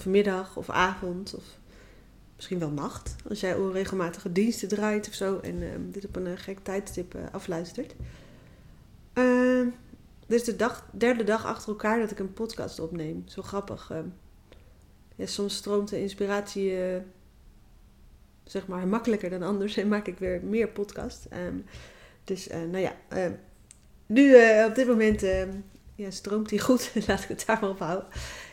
Of middag, of avond, of misschien wel nacht. Als jij onregelmatige diensten draait of zo en ehm, dit op een uh, gek tijdstip uh, afluistert. Uh, dit is de derde dag achter elkaar dat ik een podcast opneem. Zo grappig. Ehm. soms stroomt de inspiratie eh, zeg maar makkelijker dan anders en maak ik weer meer podcast. Ehm. dus eh, nou ja, nu op dit moment ja, stroomt hij goed? Laat ik het daar maar op houden.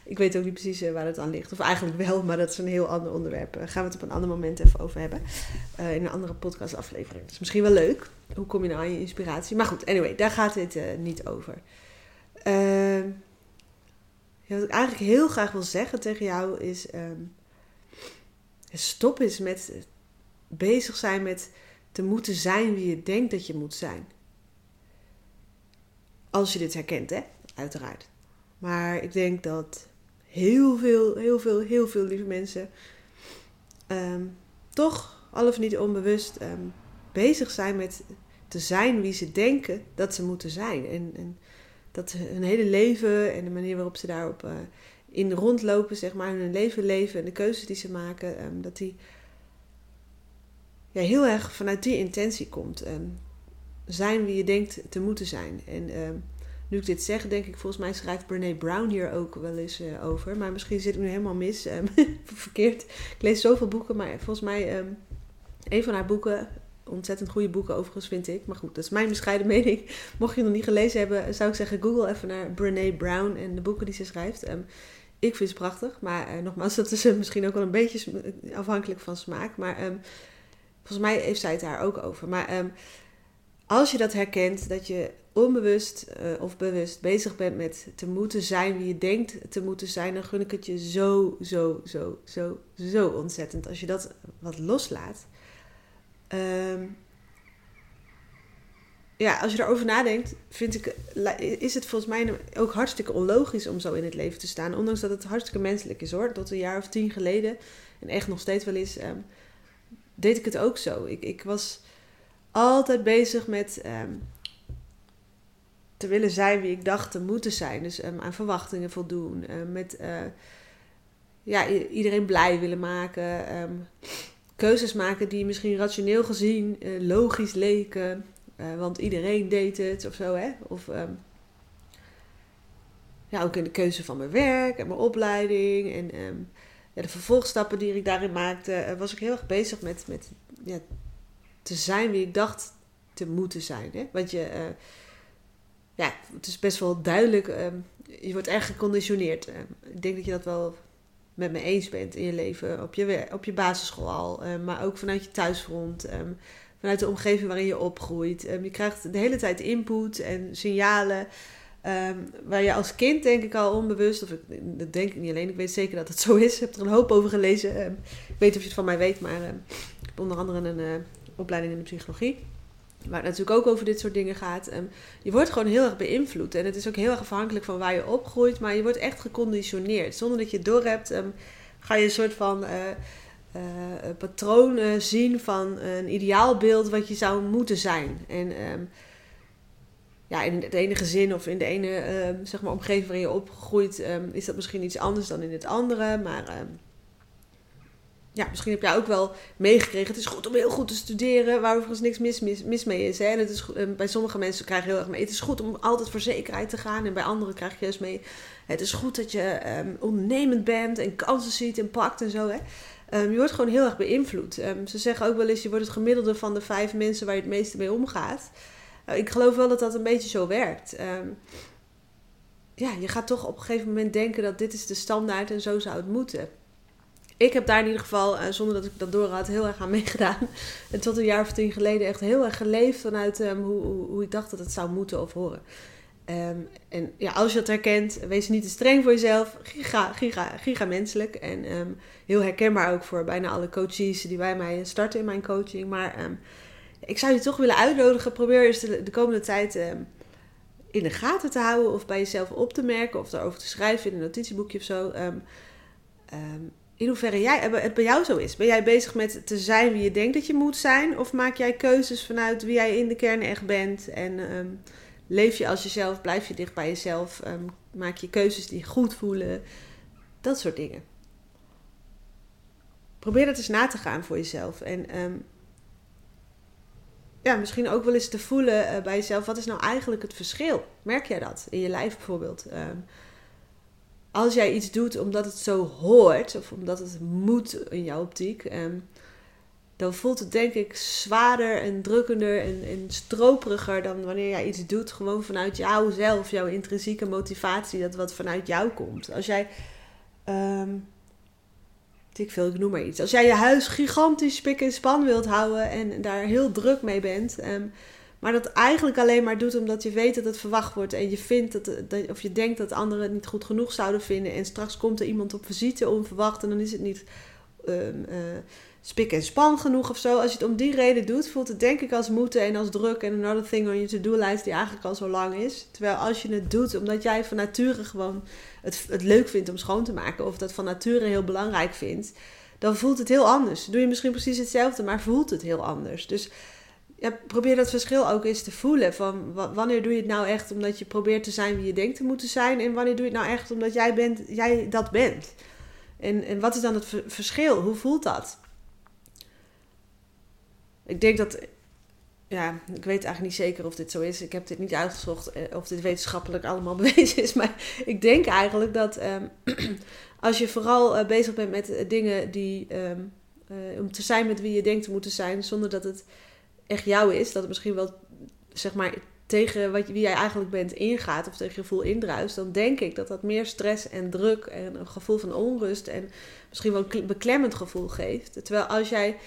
Ik weet ook niet precies eh, waar het aan ligt. Of eigenlijk wel, maar dat is een heel ander onderwerp. Daar gaan we het op een ander moment even over hebben. Uh, in een andere podcastaflevering. Dat is misschien wel leuk. Hoe kom je nou aan je inspiratie? Maar goed, anyway, daar gaat uh, niet over. Ja, wat ik eigenlijk heel graag wil zeggen tegen jou is... Um, stop eens met bezig zijn met te moeten zijn wie je denkt dat je moet zijn. Als je dit herkent, hè? uiteraard. Maar ik denk dat heel veel, heel veel, heel veel lieve mensen um, toch, al of niet onbewust, um, bezig zijn met te zijn wie ze denken dat ze moeten zijn. En, en dat hun hele leven en de manier waarop ze daarop uh, in rondlopen, zeg maar, hun leven leven en de keuzes die ze maken, um, dat die ja, heel erg vanuit die intentie komt. zijn wie je denkt te moeten zijn. En nu ik dit zeg, denk ik, volgens mij schrijft Brene Brown hier ook wel eens uh, over. Maar misschien zit ik nu helemaal mis, um, verkeerd. Ik lees zoveel boeken, maar volgens mij um, een van haar boeken, ontzettend goede boeken overigens vind ik. Maar goed, dat is mijn bescheiden mening. Mocht je nog niet gelezen hebben, zou ik zeggen, google even naar Brene Brown en de boeken die ze schrijft. Um, ik vind ze prachtig, maar uh, nogmaals, dat is uh, misschien ook wel een beetje afhankelijk van smaak. Maar volgens mij heeft zij het daar ook over. Maar als je dat herkent, dat je onbewust uh, of bewust bezig bent met te moeten zijn wie je denkt te moeten zijn, dan gun ik het je zo, zo, zo, zo, zo ontzettend. Als je dat wat loslaat. Um, ja, als je erover nadenkt, vind ik, is het volgens mij ook hartstikke onlogisch om zo in het leven te staan. Ondanks dat het hartstikke menselijk is hoor. Tot een jaar of tien geleden, en echt nog steeds wel is, um, deed ik het ook zo. Ik, ik was altijd bezig met um, te willen zijn wie ik dacht te moeten zijn. Dus um, aan verwachtingen voldoen. Uh, met uh, ja, iedereen blij willen maken. Keuzes maken die misschien rationeel gezien uh, logisch leken. want iedereen deed het of zo. Hè? Of ja, ook in de keuze van mijn werk en mijn opleiding. En de vervolgstappen die ik daarin maakte. was ik heel erg bezig met, met ja, te zijn wie ik dacht te moeten zijn. Hè? Want je ja, het is best wel duidelijk. Um, je wordt erg geconditioneerd. Um, ik denk dat je dat wel met me eens bent in je leven. Op je, op je basisschool al. Um, maar ook vanuit je thuisfront. vanuit de omgeving waarin je opgroeit. je krijgt de hele tijd input en signalen. waar je als kind denk ik al onbewust, of ik, dat denk ik niet alleen, ik weet zeker dat het zo is. Ik heb er een hoop over gelezen. ik weet of je het van mij weet, maar ik heb onder andere een uh, opleiding in de psychologie waar het natuurlijk ook over dit soort dingen gaat. Um, je wordt gewoon heel erg beïnvloed. En het is ook heel erg afhankelijk van waar je opgroeit. Maar je wordt echt geconditioneerd. Zonder dat je het doorhebt, um, ga je een soort van uh, uh, patroon zien van een ideaalbeeld wat je zou moeten zijn. En um, ja, in het ene gezin of in de ene zeg maar, omgeving waarin je opgroeit, is dat misschien iets anders dan in het andere. Maar ja, misschien heb jij ook wel meegekregen. Het is goed om heel goed te studeren, waar overigens niks mis, mis, mis mee is. En het is eh, bij sommige mensen krijg je heel erg mee. Het is goed om altijd voor zekerheid te gaan. En bij anderen krijg je juist mee. Het is goed dat je um, ondernemend bent en kansen ziet en pakt en zo. Hè? Um, je wordt gewoon heel erg beïnvloed. Um, ze zeggen ook wel eens: je wordt het gemiddelde van de vijf mensen waar je het meeste mee omgaat. Uh, ik geloof wel dat dat een beetje zo werkt. ja, je gaat toch op een gegeven moment denken dat dit is de standaard en zo zou het moeten ik heb daar in ieder geval, uh, zonder dat ik dat door had, heel erg aan meegedaan. En tot een jaar of tien geleden echt heel erg geleefd vanuit um, hoe, hoe, ik dacht dat het zou moeten of horen. Um, en ja, als je dat herkent, wees niet te streng voor jezelf. Giga, giga, giga menselijk. En um, heel herkenbaar ook voor bijna alle coaches die bij mij starten in mijn coaching. Maar ik zou je toch willen uitnodigen. Probeer eens de, de komende tijd in de gaten te houden. Of bij jezelf op te merken. Of erover te schrijven in een notitieboekje of zo in hoeverre jij, het bij jou zo is. Ben jij bezig met te zijn wie je denkt dat je moet zijn? Of maak jij keuzes vanuit wie jij in de kern echt bent? En um, leef je als jezelf, blijf je dicht bij jezelf, ehm, maak je keuzes die goed voelen, dat soort dingen. Probeer dat eens na te gaan voor jezelf. En ehm, ja, misschien ook wel eens te voelen eh, bij jezelf, wat is nou eigenlijk het verschil? Merk jij dat in je lijf bijvoorbeeld? Als jij iets doet omdat het zo hoort, of omdat het moet in jouw optiek, um, dan voelt het denk ik zwaarder en drukkender en, en stroperiger dan wanneer jij iets doet gewoon vanuit jouzelf, jouw intrinsieke motivatie, dat wat vanuit jou komt. Als jij, um, ik veel, ik noem maar iets. Als jij je huis gigantisch spik en span wilt houden en daar heel druk mee bent, um, maar dat eigenlijk alleen maar doet omdat je weet dat het verwacht wordt en je vindt dat, of je denkt dat anderen het niet goed genoeg zouden vinden en straks komt er iemand op visite onverwacht en dan is het niet um, uh, spik en span genoeg of zo. Als je het om die reden doet, voelt het denk ik als moeten en als druk en another thing on je to-do-lijst die eigenlijk al zo lang is. Terwijl als je het doet omdat jij van nature gewoon het, het leuk vindt om schoon te maken of dat van nature heel belangrijk vindt, dan voelt het heel anders. Doe je misschien precies hetzelfde, maar voelt het heel anders. Dus ja, probeer dat verschil ook eens te voelen. Van wanneer doe je het nou echt omdat je probeert te zijn wie je denkt te moeten zijn. En wanneer doe je het nou echt omdat jij, bent, jij dat bent. En, en wat is dan het verschil? Hoe voelt dat? Ik denk dat. Ja, ik weet eigenlijk niet zeker of dit zo is. Ik heb dit niet uitgezocht eh, of dit wetenschappelijk allemaal bewezen is. Maar ik denk eigenlijk dat um, als je vooral uh, bezig bent met uh, dingen die. Um, om te zijn met wie je denkt te moeten zijn, zonder dat het echt jou is, dat het misschien wel zeg maar tegen wat, wie jij eigenlijk bent ingaat of tegen je gevoel indruist, dan denk ik dat dat meer stress en druk en een gevoel van onrust en misschien wel een beklemmend gevoel geeft. Terwijl als jij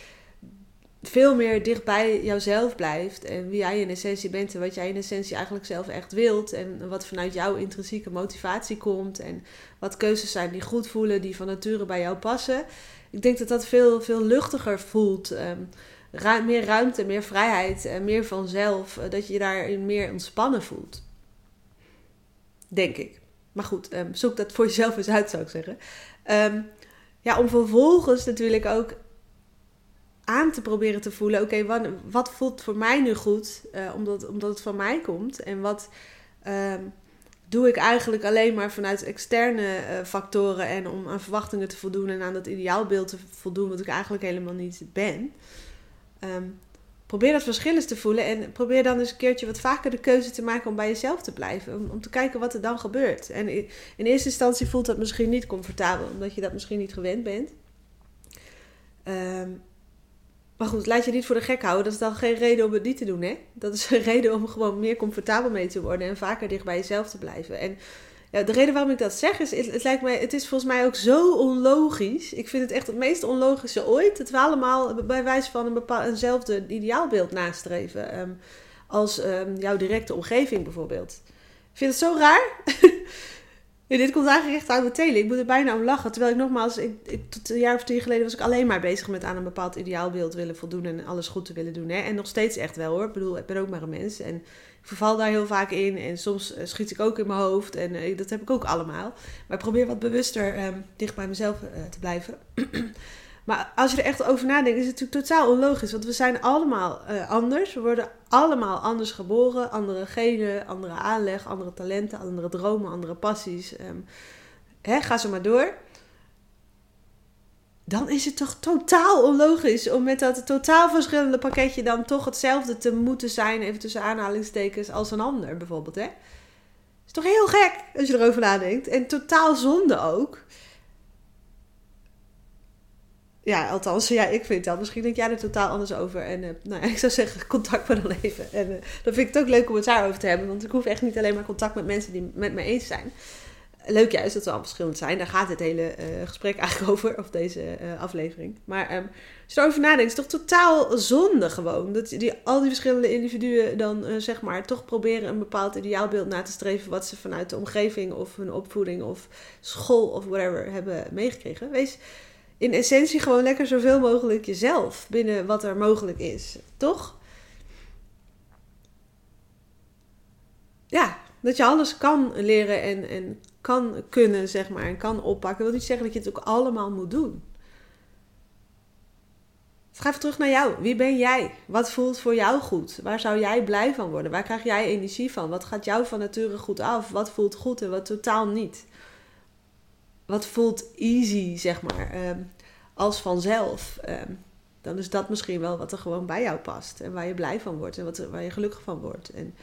veel meer dicht bij jouzelf blijft en wie jij in essentie bent en wat jij in essentie eigenlijk zelf echt wilt en wat vanuit jouw intrinsieke motivatie komt en wat keuzes zijn die goed voelen, die van nature bij jou passen. Ik denk dat dat veel, veel luchtiger voelt. Um, meer ruimte, meer vrijheid, meer vanzelf. Eh, dat je je daarin meer ontspannen voelt. Denk ik. Maar goed, ehm, zoek dat voor jezelf eens uit, zou ik zeggen. Um, ja, om vervolgens natuurlijk ook aan te proberen te voelen: oké, wat, wat, voelt voor mij nu goed, uh, omdat, omdat het van mij komt? En wat um, doe ik eigenlijk alleen maar vanuit externe uh, factoren en om aan verwachtingen te voldoen en aan dat ideaalbeeld te voldoen, wat ik eigenlijk helemaal niet ben? Um, probeer dat verschil eens te voelen en probeer dan eens een keertje wat vaker de keuze te maken om bij jezelf te blijven. Om, om te kijken wat er dan gebeurt. En in, eerste instantie voelt dat misschien niet comfortabel, omdat je dat misschien niet gewend bent. Um, maar goed, laat je niet voor de gek houden. Dat is dan geen reden om het niet te doen, hè? Dat is een reden om gewoon meer comfortabel mee te worden en vaker dicht bij jezelf te blijven. En ja, de reden waarom ik dat zeg is, het, lijkt mij, het is volgens mij ook zo onlogisch. Ik vind het echt het meest onlogische ooit. Dat we allemaal bij wijze van een bepaald, eenzelfde ideaalbeeld nastreven. Um, als um, jouw directe omgeving bijvoorbeeld. Ik vind het zo raar. dit komt eigenlijk echt uit mijn telen. Ik moet er bijna om lachen. Terwijl ik nogmaals, ik, ik, tot een jaar of tien geleden was ik alleen maar bezig met aan een bepaald ideaalbeeld willen voldoen. En alles goed te willen doen. Hè? En nog steeds echt wel hoor. Ik bedoel, ik ben ook maar een mens. En verval daar heel vaak in en soms eh, schiet ik ook in mijn hoofd en uh, dat heb ik ook allemaal. Maar ik probeer wat bewuster um, dicht bij mezelf uh, te blijven. maar als je er echt over nadenkt, is het natuurlijk totaal onlogisch. Want we zijn allemaal anders. We worden allemaal anders geboren. Andere genen, andere aanleg, andere talenten, andere dromen, andere passies. Um, hè, ga zo maar door dan is het toch totaal onlogisch om met dat totaal verschillende pakketje dan toch hetzelfde te moeten zijn, even tussen aanhalingstekens, als een ander bijvoorbeeld. Hè? Is toch heel gek als je erover nadenkt. En totaal zonde ook. Ja, althans, ja, ik vind dat. Misschien denk jij er totaal anders over. En uh, nou, ik zou zeggen, contact me dan even. En uh, dan vind ik het ook leuk om het daarover te hebben. Want ik hoef echt niet alleen maar contact met mensen die met me eens zijn leuk juist dat we al verschillend zijn. Daar gaat het hele uh, gesprek eigenlijk over, of deze uh, aflevering. Maar um, als je erover is het toch totaal zonde gewoon. Dat die, al die verschillende individuen dan uh, zeg maar toch proberen een bepaald ideaalbeeld na te streven. Wat ze vanuit de omgeving of hun opvoeding of school of whatever hebben meegekregen. Wees in essentie gewoon lekker zoveel mogelijk jezelf binnen wat er mogelijk is. Toch? Ja, dat je alles kan leren en, en kan kunnen, zeg maar, en kan oppakken. Dat wil niet zeggen dat je het ook allemaal moet doen. ga even terug naar jou. Wie ben jij? Wat voelt voor jou goed? Waar zou jij blij van worden? Waar krijg jij energie van? Wat gaat jou van nature goed af? Wat voelt goed en wat totaal niet? Wat voelt easy, zeg maar, ehm, als vanzelf? Ehm, dan is dat misschien wel wat er gewoon bij jou past. En waar je blij van wordt en wat, waar je gelukkig van wordt. En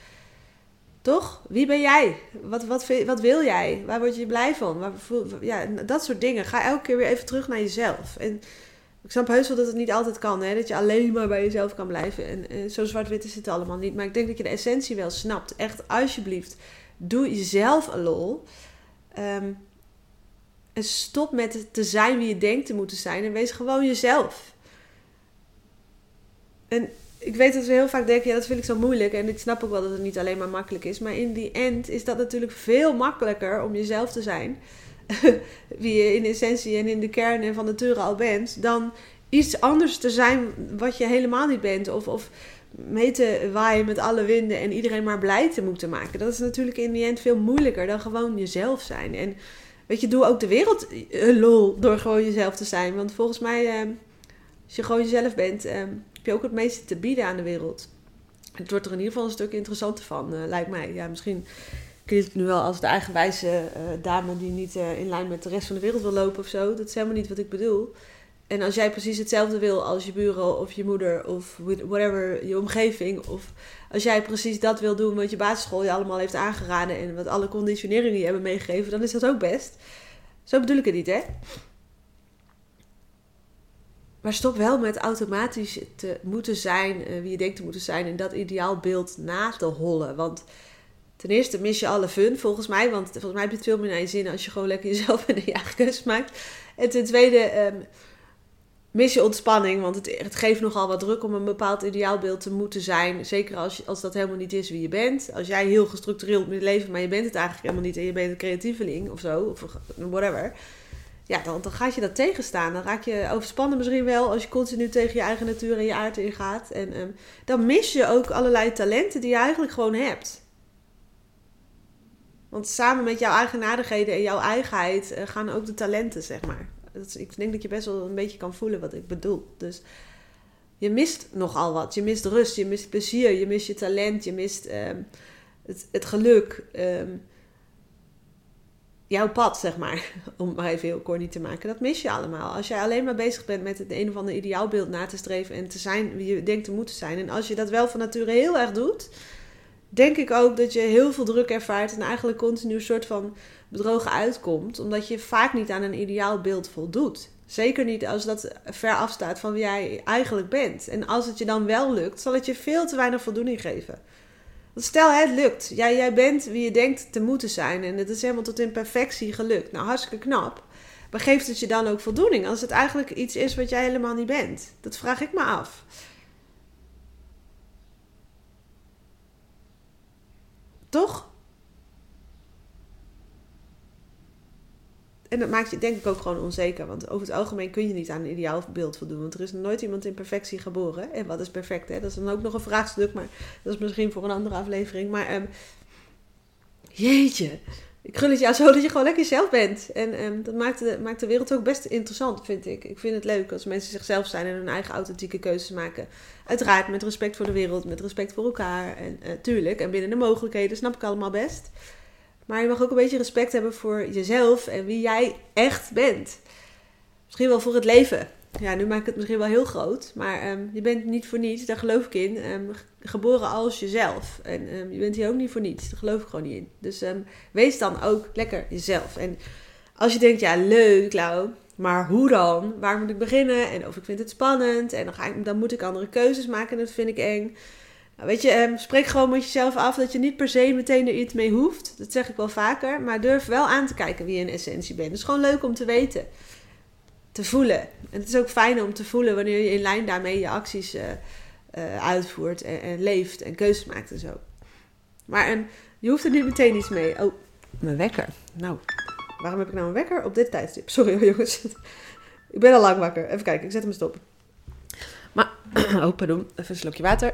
toch? Wie ben jij? Wat, wat, wat wil jij? Waar word je blij van? Waar, ja, dat soort dingen. Ga elke keer weer even terug naar jezelf. En ik snap heus wel dat het niet altijd kan. Hè? Dat je alleen maar bij jezelf kan blijven. En, en zo zwart-wit is het allemaal niet. Maar ik denk dat je de essentie wel snapt. Echt, alsjeblieft, doe jezelf een lol. Ehm, en stop met te zijn wie je denkt te moeten zijn. En wees gewoon jezelf. En ik weet dat we heel vaak denken, ja, dat vind ik zo moeilijk. En ik snap ook wel dat het niet alleen maar makkelijk is. Maar in die end is dat natuurlijk veel makkelijker om jezelf te zijn. wie je in essentie en in de kern en van nature al bent. Dan iets anders te zijn wat je helemaal niet bent. Of, of mee te waaien met alle winden en iedereen maar blij te moeten maken. Dat is natuurlijk in die end veel moeilijker dan gewoon jezelf zijn. En weet je, doe ook de wereld lol door gewoon jezelf te zijn. Want volgens mij, eh, als je gewoon jezelf bent, eh, je ook het meeste te bieden aan de wereld. Het wordt er in ieder geval een stuk interessanter van, uh, lijkt mij. Ja, misschien klinkt het nu wel als de eigenwijze uh, dame die niet uh, in lijn met de rest van de wereld wil lopen of zo. Dat is helemaal niet wat ik bedoel. En als jij precies hetzelfde wil als je buren of je moeder of whatever, je omgeving. Of als jij precies dat wil doen wat je basisschool je allemaal heeft aangeraden en wat alle conditioneringen je hebben meegegeven, dan is dat ook best. Zo bedoel ik het niet, hè? Maar stop wel met automatisch te moeten zijn uh, wie je denkt te moeten zijn en dat ideaalbeeld na te hollen. Want ten eerste mis je alle fun, volgens mij. Want volgens mij heb je het veel meer naar je zin als je gewoon lekker jezelf je eigen keuze maakt. En ten tweede um, mis je ontspanning, want het, het, geeft nogal wat druk om een bepaald ideaalbeeld te moeten zijn. Zeker als, als dat helemaal niet is wie je bent. Als jij heel gestructureerd moet leven, maar je bent het eigenlijk helemaal niet en je bent een creatieveling of zo, of whatever ja, dan, dan gaat je dat tegenstaan. Dan raak je overspannen misschien wel als je continu tegen je eigen natuur en je aard ingaat. En um, dan mis je ook allerlei talenten die je eigenlijk gewoon hebt. Want samen met jouw eigenaardigheden en jouw eigenheid uh, gaan ook de talenten, zeg maar. Dat ik denk dat je best wel een beetje kan voelen wat ik bedoel. Dus je mist nogal wat. Je mist rust, je mist plezier, je mist je talent, je mist um, het, het geluk. Um, jouw pad, zeg maar. Om maar even heel corny te maken. Dat mis je allemaal. Als jij alleen maar bezig bent met het een of ander ideaalbeeld na te streven en te zijn wie je denkt te moeten zijn. En als je dat wel van nature heel erg doet, denk ik ook dat je heel veel druk ervaart en eigenlijk continu een soort van bedrogen uitkomt. Omdat je vaak niet aan een ideaalbeeld voldoet. Zeker niet als dat ver afstaat van wie jij eigenlijk bent. En als het je dan wel lukt, zal het je veel te weinig voldoening geven stel het lukt. Jij, jij bent wie je denkt te moeten zijn. En het is helemaal tot in perfectie gelukt. Nou, hartstikke knap. Maar geeft het je dan ook voldoening als het eigenlijk iets is wat jij helemaal niet bent? Dat vraag ik me af. Toch? En dat maakt je denk ik ook gewoon onzeker. Want over het algemeen kun je niet aan een ideaal beeld voldoen. Want er is nooit iemand in perfectie geboren. En wat is perfect? Hè? Dat is dan ook nog een vraagstuk. Maar dat is misschien voor een andere aflevering. Maar um, jeetje. Ik gun het jou zo dat je gewoon lekker jezelf bent. En um, dat maakt de, maakt de wereld ook best interessant, vind ik. Ik vind het leuk als mensen zichzelf zijn en hun eigen authentieke keuzes maken. Uiteraard met respect voor de wereld, met respect voor elkaar. En uh, tuurlijk, en binnen de mogelijkheden, snap ik allemaal best. Maar je mag ook een beetje respect hebben voor jezelf en wie jij echt bent. Misschien wel voor het leven. Ja, nu maak ik het misschien wel heel groot. Maar um, je bent niet voor niets, daar geloof ik in. Um, geboren als jezelf. En um, je bent hier ook niet voor niets. Daar geloof ik gewoon niet in. Dus wees dan ook lekker jezelf. En als je denkt, ja, leuk, Lau. Maar hoe dan? Waar moet ik beginnen? En of ik vind het spannend. En dan, dan moet ik andere keuzes maken. En dat vind ik eng. Nou, weet je, um, spreek gewoon met jezelf af dat je niet per se meteen er iets mee hoeft. Dat zeg ik wel vaker. Maar durf wel aan te kijken wie je in essentie bent. Het is gewoon leuk om te weten. Te voelen. En het is ook fijn om te voelen wanneer je in lijn daarmee je acties uh, uh, uitvoert. En, en, leeft en keuzes maakt en zo. Maar um, je hoeft er niet meteen iets mee. Oh, mijn wekker. Nou, waarom heb ik nou een wekker op dit tijdstip? Sorry jongens. ik ben al lang wakker. Even kijken, ik zet hem stop. Maar, oh pardon, even een slokje water.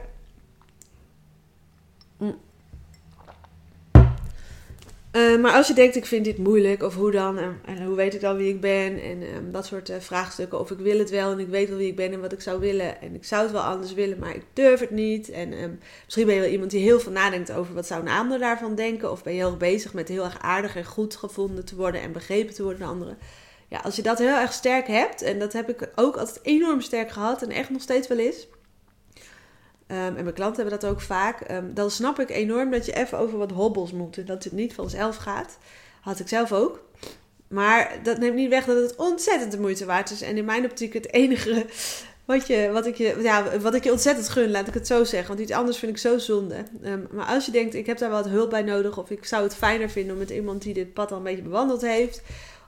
Eh, maar als je denkt, ik vind dit moeilijk, of hoe dan, en, en hoe weet ik dan wie ik ben, en ehm, dat soort uh, vraagstukken, of ik wil het wel en ik weet wel wie ik ben en wat ik zou willen, en ik zou het wel anders willen, maar ik durf het niet. En um, misschien ben je wel iemand die heel veel nadenkt over wat zou een ander daarvan denken, of ben je heel erg bezig met heel erg aardig en goed gevonden te worden en begrepen te worden door anderen. Ja, als je dat heel erg sterk hebt, en dat heb ik ook altijd enorm sterk gehad en echt nog steeds wel is, Um, en mijn klanten hebben dat ook vaak. Um, dan snap ik enorm dat je even over wat hobbels moet. En dat het niet vanzelf gaat. Had ik zelf ook. Maar dat neemt niet weg dat het ontzettend de moeite waard is. En in mijn optiek het enige wat, je, wat, ik, je, ja, wat ik je ontzettend gun, laat ik het zo zeggen. Want iets anders vind ik zo zonde. Um, maar als je denkt, ik heb daar wat hulp bij nodig. Of ik zou het fijner vinden om met iemand die dit pad al een beetje bewandeld heeft.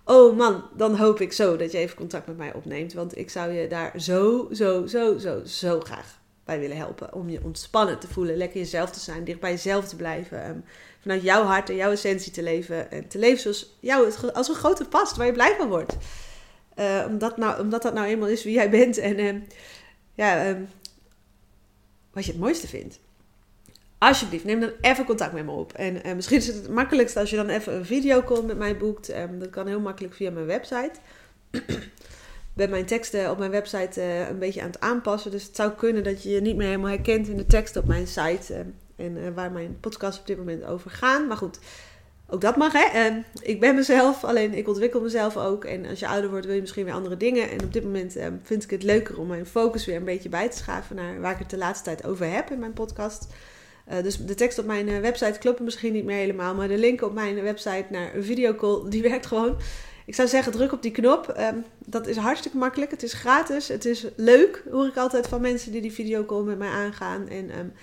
Oh man, dan hoop ik zo dat je even contact met mij opneemt. Want ik zou je daar zo, zo, zo, zo, zo graag bij willen helpen. Om je ontspannen te voelen, lekker jezelf te zijn, dicht bij jezelf te blijven. Um, vanuit jouw hart en jouw essentie te leven. En te leven zoals jou als een grote past, waar je blij van wordt. Uh, omdat, nou, omdat dat nou eenmaal is wie jij bent en um, ja, um, wat je het mooiste vindt. Alsjeblieft, neem dan even contact met me op. En uh, misschien is het het makkelijkst als je dan even een videocall met mij boekt. dat kan heel makkelijk via mijn website ben mijn teksten op mijn website uh, een beetje aan het aanpassen. Dus het zou kunnen dat je je niet meer helemaal herkent in de teksten op mijn site. Uh, en uh, waar mijn podcast op dit moment over gaan. Maar goed, ook dat mag hè. En ik ben mezelf, alleen ik ontwikkel mezelf ook. En als je ouder wordt wil je misschien weer andere dingen. En op dit moment vind ik het leuker om mijn focus weer een beetje bij te schaven naar waar ik het de laatste tijd over heb in mijn podcast. dus de tekst op mijn website kloppen misschien niet meer helemaal. Maar de link op mijn website naar een videocall, die werkt gewoon. Ik zou zeggen, druk op die knop. Um, dat is hartstikke makkelijk. Het is gratis. Het is leuk, hoor ik altijd van mensen die die videocall met mij aangaan. En um,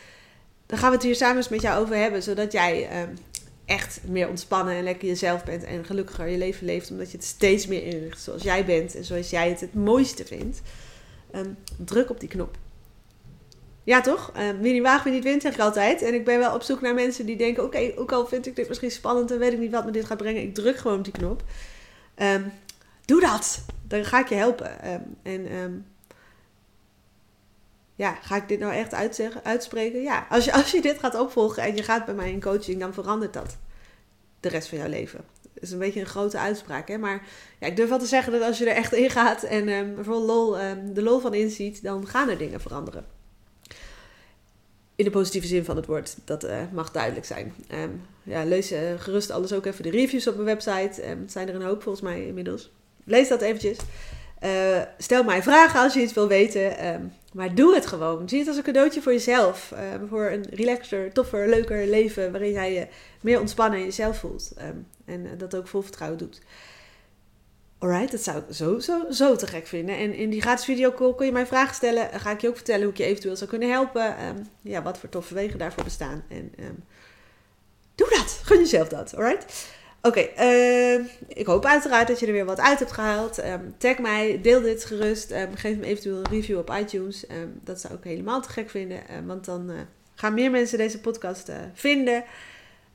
dan gaan we het hier samen eens met jou over hebben. Zodat jij um, echt meer ontspannen en lekker jezelf bent. En gelukkiger je leven leeft. Omdat je het steeds meer inricht zoals jij bent. En zoals jij het het mooiste vindt. druk op die knop. Ja, toch? Uh, wie niet waagt, wie niet wint, zeg ik altijd. En ik ben wel op zoek naar mensen die denken... oké, ook al vind ik dit misschien spannend... en weet ik niet wat me dit gaat brengen... ik druk gewoon op die knop. Um, doe dat. Dan ga ik je helpen. Um, en um, ja, ga ik dit nou echt uitspreken? Ja, als je, als je dit gaat opvolgen en je gaat bij mij in coaching, dan verandert dat de rest van jouw leven. Dat is een beetje een grote uitspraak, hè? maar ja, ik durf wel te zeggen dat als je er echt in gaat en um, vooral lol, de lol van inziet, dan gaan er dingen veranderen. In de positieve zin van het woord, dat uh, mag duidelijk zijn. Um, ja, lees uh, gerust alles ook even de reviews op mijn website. Um, het zijn er een hoop volgens mij inmiddels. Lees dat eventjes. Uh, stel mij vragen als je iets wil weten. Um, maar doe het gewoon. Zie het als een cadeautje voor jezelf. voor een relaxter, toffer, leuker leven. Waarin jij je meer ontspannen in jezelf voelt. en dat ook vol vertrouwen doet. Alright, dat zou ik zo, zo, zo te gek vinden. En in die gratis videocall kun je mij vragen stellen. Ga ik je ook vertellen hoe ik je eventueel zou kunnen helpen. Um, ja, wat voor toffe wegen daarvoor bestaan. En um, doe dat. Gun jezelf dat. Alright? Oké, uh, ik hoop uiteraard dat je er weer wat uit hebt gehaald. Tag mij, deel dit gerust. geef me eventueel een review op iTunes. dat zou ik helemaal te gek vinden. want dan uh, gaan meer mensen deze podcast uh, vinden.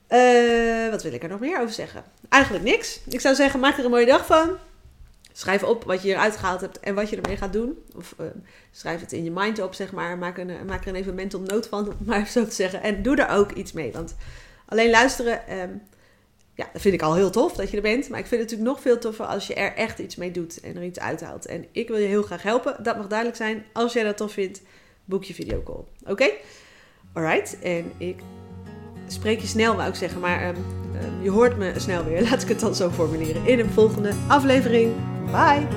Uh, wat wil ik er nog meer over zeggen? Eigenlijk niks. Ik zou zeggen, maak er een mooie dag van. Schrijf op wat je eruit gehaald hebt en wat je ermee gaat doen. Of uh, schrijf het in je mind op, zeg maar. Maak, een, maak er een even mental note van, om maar zo te zeggen. En doe er ook iets mee. Want alleen luisteren, um, ja, dat vind ik al heel tof dat je er bent. Maar ik vind het natuurlijk nog veel toffer als je er echt iets mee doet en er iets uithaalt. En ik wil je heel graag helpen. Dat mag duidelijk zijn. Als jij dat tof vindt, boek je videocall. Oké? Okay? Alright. En ik spreek je snel, wou ik zeggen. Maar um, um, je hoort me snel weer. Laat ik het dan zo formuleren in een volgende aflevering. Bye!